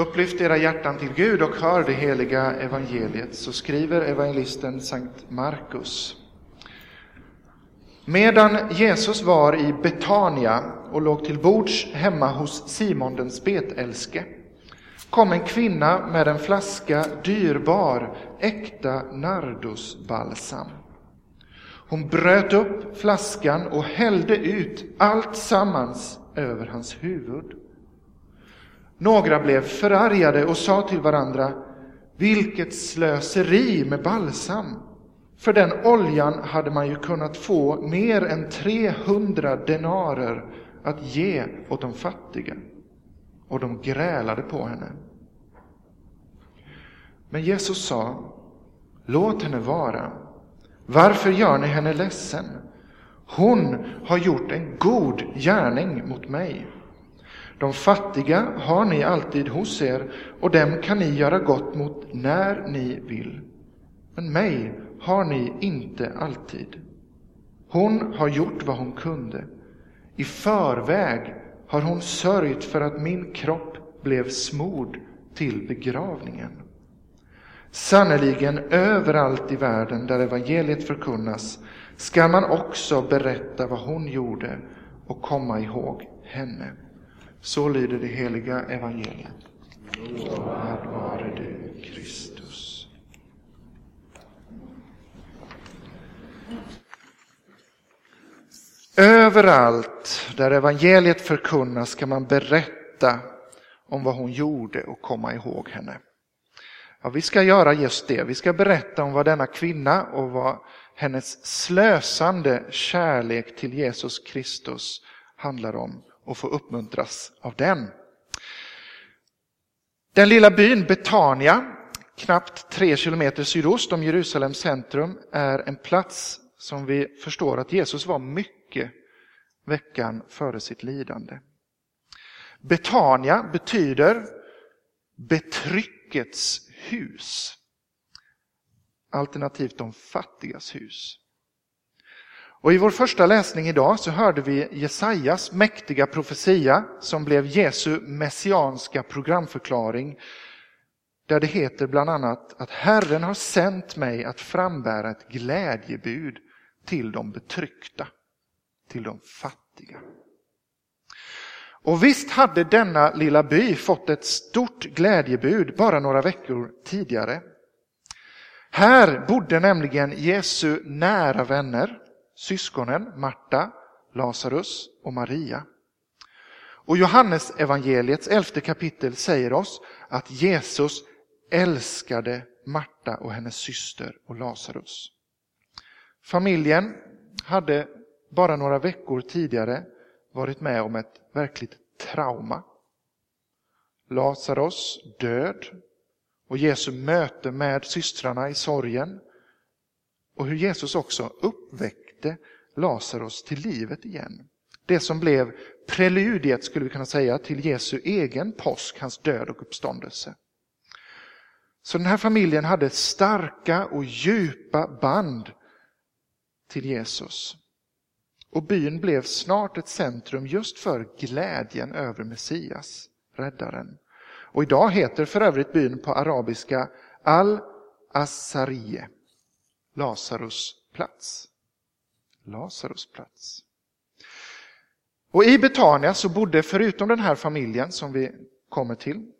Upplyft era hjärtan till Gud och hör det heliga evangeliet, så skriver evangelisten Sankt Markus. Medan Jesus var i Betania och låg till bords hemma hos Simon den spetälske kom en kvinna med en flaska dyrbar, äkta nardusbalsam. Hon bröt upp flaskan och hällde ut allt sammans över hans huvud. Några blev förargade och sa till varandra, vilket slöseri med balsam! För den oljan hade man ju kunnat få mer än 300 denarer att ge åt de fattiga. Och de grälade på henne. Men Jesus sa, låt henne vara. Varför gör ni henne ledsen? Hon har gjort en god gärning mot mig. De fattiga har ni alltid hos er och dem kan ni göra gott mot när ni vill. Men mig har ni inte alltid. Hon har gjort vad hon kunde. I förväg har hon sörjt för att min kropp blev smord till begravningen. Sannerligen överallt i världen där evangeliet förkunnas ska man också berätta vad hon gjorde och komma ihåg henne. Så lyder det heliga evangeliet. Lovad vare du, Kristus. Överallt där evangeliet förkunnas ska man berätta om vad hon gjorde och komma ihåg henne. Ja, vi ska göra just det. Vi ska berätta om vad denna kvinna och vad hennes slösande kärlek till Jesus Kristus handlar om och få uppmuntras av den. Den lilla byn Betania, knappt tre kilometer sydost om Jerusalems centrum, är en plats som vi förstår att Jesus var mycket veckan före sitt lidande. Betania betyder betryckets hus. Alternativt de fattigas hus. Och I vår första läsning idag så hörde vi Jesajas mäktiga profetia som blev Jesu messianska programförklaring där det heter bland annat att Herren har sänt mig att frambära ett glädjebud till de betryckta, till de fattiga. Och visst hade denna lilla by fått ett stort glädjebud bara några veckor tidigare. Här bodde nämligen Jesu nära vänner, syskonen Marta, Lazarus och Maria. Och Johannes evangeliets elfte kapitel säger oss att Jesus älskade Marta och hennes syster och Lazarus. Familjen hade bara några veckor tidigare varit med om ett verkligt trauma. Lazarus död och Jesu möte med systrarna i sorgen och hur Jesus också väckte Lazarus till livet igen. Det som blev preludiet, skulle vi kunna säga, till Jesu egen påsk, hans död och uppståndelse. Så den här familjen hade starka och djupa band till Jesus. Och byn blev snart ett centrum just för glädjen över Messias, räddaren. Och idag heter för övrigt byn på arabiska Al-Asariye, Lazarus plats. Lazarus plats. Och i Betania så bodde förutom den här familjen som vi kommer till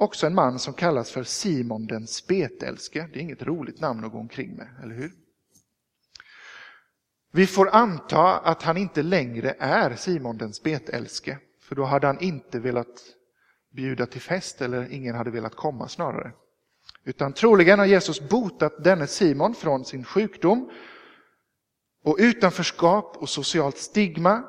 också en man som kallas för Simon den spetälske. Det är inget roligt namn att gå omkring med, eller hur? Vi får anta att han inte längre är Simon den spetälske, för då hade han inte velat bjuda till fest eller ingen hade velat komma snarare. Utan troligen har Jesus botat denne Simon från sin sjukdom och utanförskap och socialt stigma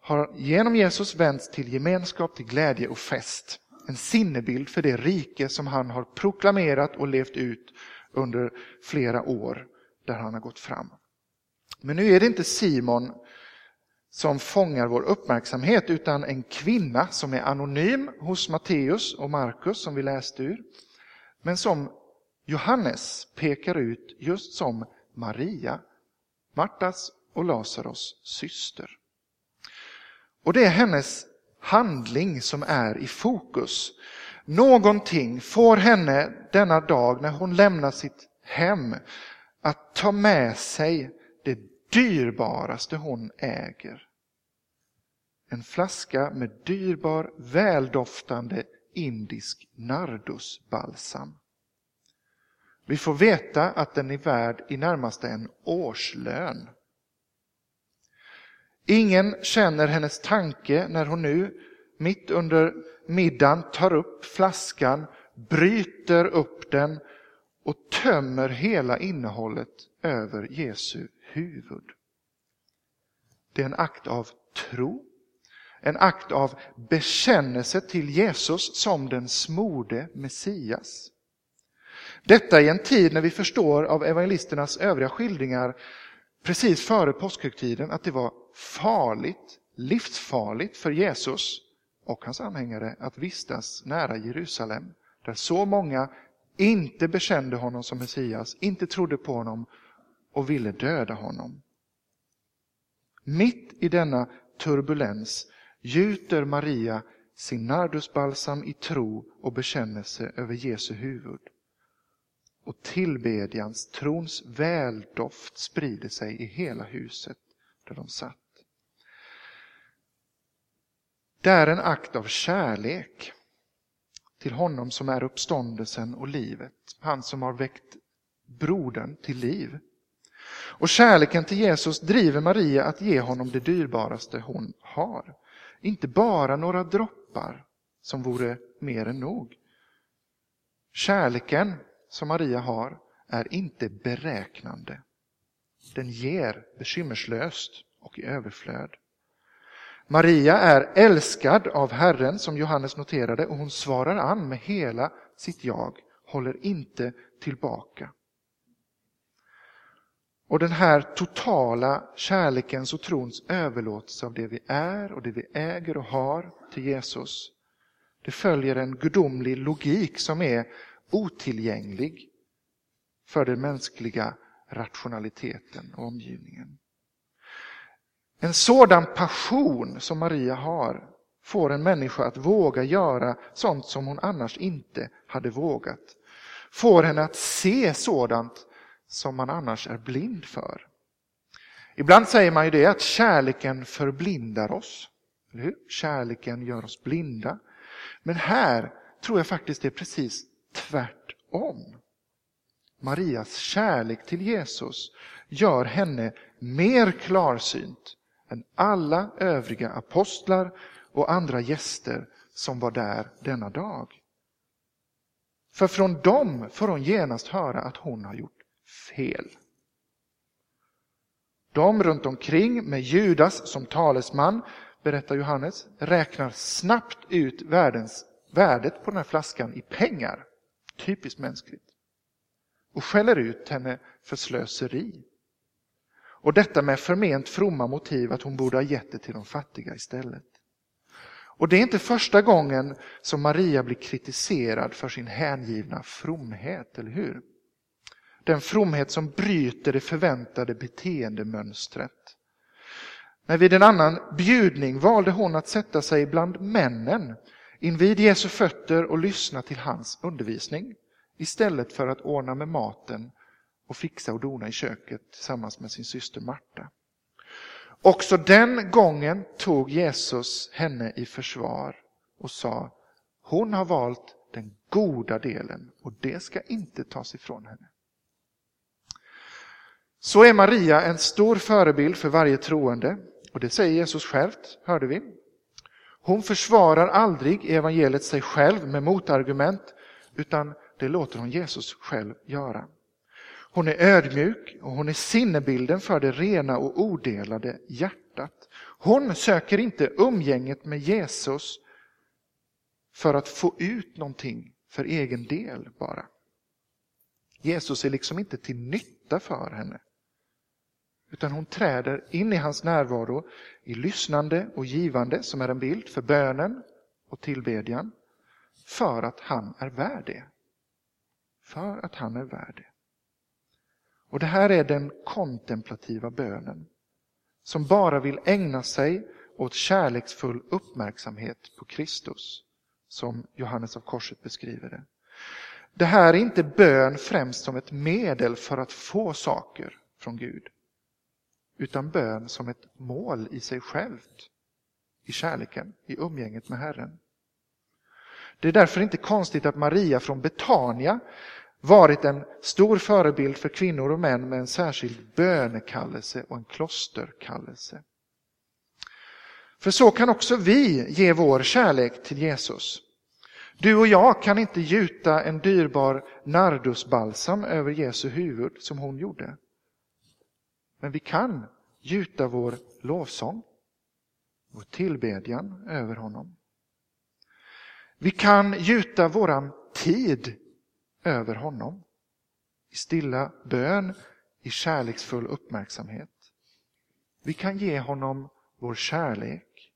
har genom Jesus vänts till gemenskap, till glädje och fest. En sinnebild för det rike som han har proklamerat och levt ut under flera år där han har gått fram. Men nu är det inte Simon som fångar vår uppmärksamhet utan en kvinna som är anonym hos Matteus och Markus som vi läste ur. Men som Johannes pekar ut just som Maria, Martas och Lazarus syster. Och det är hennes handling som är i fokus. Någonting får henne denna dag när hon lämnar sitt hem att ta med sig det dyrbaraste hon äger. En flaska med dyrbar, väldoftande indisk nardusbalsam. Vi får veta att den är värd i närmaste en årslön. Ingen känner hennes tanke när hon nu, mitt under middagen, tar upp flaskan, bryter upp den och tömmer hela innehållet över Jesu huvud. Det är en akt av tro, en akt av bekännelse till Jesus som den smorde Messias. Detta i en tid när vi förstår av evangelisternas övriga skildringar precis före påskhögtiden att det var farligt, livsfarligt för Jesus och hans anhängare att vistas nära Jerusalem, där så många inte bekände honom som Messias, inte trodde på honom och ville döda honom. Mitt i denna turbulens gjuter Maria sin nardusbalsam i tro och bekännelse över Jesu huvud. Och tillbedjans, trons väldoft sprider sig i hela huset där de satt. Det är en akt av kärlek till honom som är uppståndelsen och livet. Han som har väckt brodern till liv. Och kärleken till Jesus driver Maria att ge honom det dyrbaraste hon har. Inte bara några droppar som vore mer än nog. Kärleken som Maria har är inte beräknande. Den ger bekymmerslöst och i överflöd. Maria är älskad av Herren som Johannes noterade och hon svarar an med hela sitt jag, håller inte tillbaka. Och den här totala kärlekens och trons överlåtelse av det vi är och det vi äger och har till Jesus, det följer en gudomlig logik som är otillgänglig för den mänskliga rationaliteten och omgivningen. En sådan passion som Maria har får en människa att våga göra sånt som hon annars inte hade vågat. Får henne att se sådant som man annars är blind för. Ibland säger man ju det att kärleken förblindar oss. Eller hur? Kärleken gör oss blinda. Men här tror jag faktiskt det är precis tvärtom. Marias kärlek till Jesus gör henne mer klarsynt än alla övriga apostlar och andra gäster som var där denna dag. För från dem får hon genast höra att hon har gjort fel. De runt omkring med Judas som talesman, berättar Johannes, räknar snabbt ut världens, värdet på den här flaskan i pengar. Typiskt mänskligt. Och skäller ut henne för slöseri. Och detta med förment fromma motiv att hon borde ha gett det till de fattiga istället. Och det är inte första gången som Maria blir kritiserad för sin hängivna fromhet, eller hur? Den fromhet som bryter det förväntade beteendemönstret. Men vid en annan bjudning valde hon att sätta sig bland männen invid Jesu fötter och lyssna till hans undervisning istället för att ordna med maten och fixa och dona i köket tillsammans med sin syster Marta. Också den gången tog Jesus henne i försvar och sa hon har valt den goda delen och det ska inte tas ifrån henne. Så är Maria en stor förebild för varje troende och det säger Jesus självt, hörde vi. Hon försvarar aldrig i evangeliet sig själv med motargument utan det låter hon Jesus själv göra. Hon är ödmjuk och hon är sinnebilden för det rena och odelade hjärtat. Hon söker inte umgänget med Jesus för att få ut någonting för egen del bara. Jesus är liksom inte till nytta för henne. Utan hon träder in i hans närvaro i lyssnande och givande som är en bild för bönen och tillbedjan. För att han är värd det. För att han är värd det. Och det här är den kontemplativa bönen som bara vill ägna sig åt kärleksfull uppmärksamhet på Kristus som Johannes av Korset beskriver det. Det här är inte bön främst som ett medel för att få saker från Gud, utan bön som ett mål i sig självt, i kärleken, i umgänget med Herren. Det är därför inte konstigt att Maria från Betania varit en stor förebild för kvinnor och män med en särskild bönekallelse och en klosterkallelse. För så kan också vi ge vår kärlek till Jesus. Du och jag kan inte gjuta en dyrbar nardusbalsam över Jesu huvud som hon gjorde. Men vi kan gjuta vår lovsång, vår tillbedjan över honom. Vi kan gjuta våran tid över honom. I stilla bön, i kärleksfull uppmärksamhet. Vi kan ge honom vår kärlek.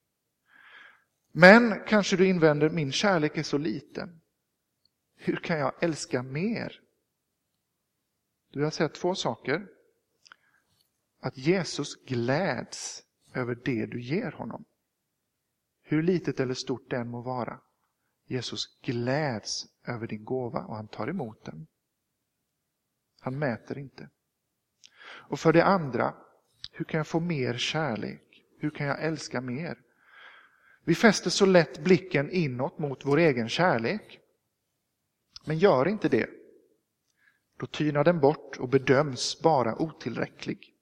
Men kanske du invänder, min kärlek är så liten. Hur kan jag älska mer? Du har sett två saker. Att Jesus gläds över det du ger honom. Hur litet eller stort det än må vara. Jesus gläds över din gåva och han tar emot den. Han mäter inte. Och för det andra, hur kan jag få mer kärlek? Hur kan jag älska mer? Vi fäster så lätt blicken inåt mot vår egen kärlek. Men gör inte det. Då tynar den bort och bedöms bara otillräcklig.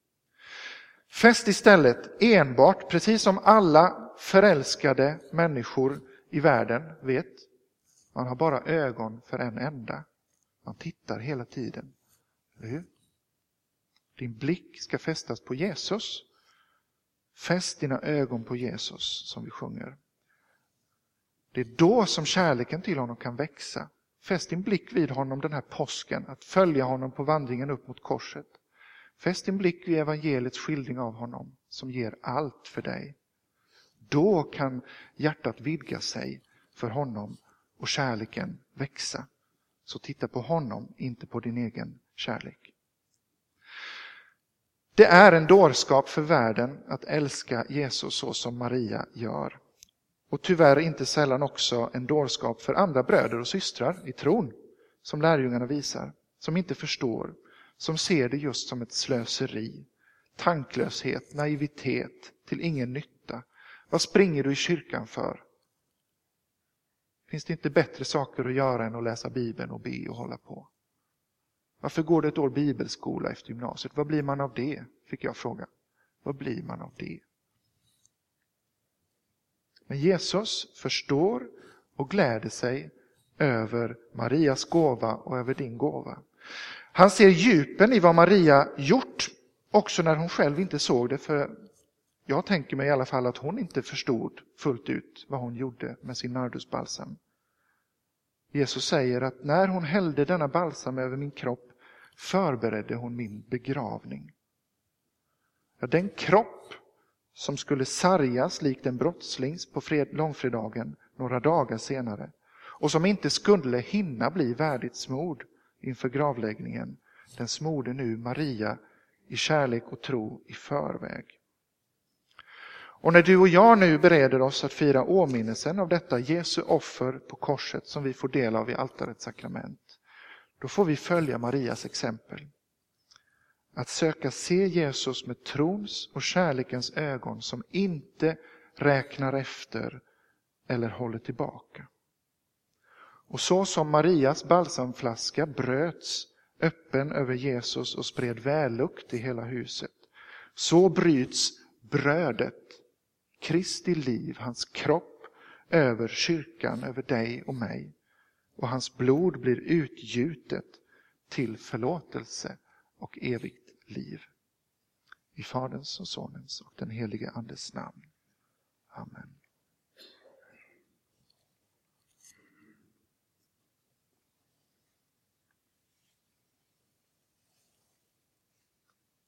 Fäst istället enbart, precis som alla förälskade människor i världen vet, man har bara ögon för en enda. Man tittar hela tiden. Eller hur? Din blick ska fästas på Jesus. Fäst dina ögon på Jesus som vi sjunger. Det är då som kärleken till honom kan växa. Fäst din blick vid honom den här påsken, att följa honom på vandringen upp mot korset. Fäst din blick vid evangeliets skildring av honom som ger allt för dig. Då kan hjärtat vidga sig för honom och kärleken växa. Så titta på honom, inte på din egen kärlek. Det är en dårskap för världen att älska Jesus så som Maria gör. Och tyvärr inte sällan också en dårskap för andra bröder och systrar i tron, som lärjungarna visar, som inte förstår, som ser det just som ett slöseri, tanklöshet, naivitet, till ingen nytta. Vad springer du i kyrkan för? Finns det inte bättre saker att göra än att läsa Bibeln och be och hålla på? Varför går det ett år bibelskola efter gymnasiet? Vad blir man av det? Fick jag fråga. Vad blir man av det? Men Jesus förstår och gläder sig över Marias gåva och över din gåva. Han ser djupen i vad Maria gjort, också när hon själv inte såg det. För jag tänker mig i alla fall att hon inte förstod fullt ut vad hon gjorde med sin nardusbalsam. Jesus säger att när hon hällde denna balsam över min kropp förberedde hon min begravning. Ja, den kropp som skulle sargas likt en brottslings på fred, långfredagen några dagar senare och som inte skulle hinna bli värdigt smord inför gravläggningen, den smorde nu Maria i kärlek och tro i förväg. Och när du och jag nu bereder oss att fira åminnelsen av detta Jesu offer på korset som vi får del av i altarets sakrament, då får vi följa Marias exempel. Att söka se Jesus med trons och kärlekens ögon som inte räknar efter eller håller tillbaka. Och så som Marias balsamflaska bröts öppen över Jesus och spred vällukt i hela huset, så bryts brödet, Kristi liv, hans kropp, över kyrkan, över dig och mig och hans blod blir utgjutet till förlåtelse och evigt liv. I Faderns och Sonens och den helige Andes namn. Amen.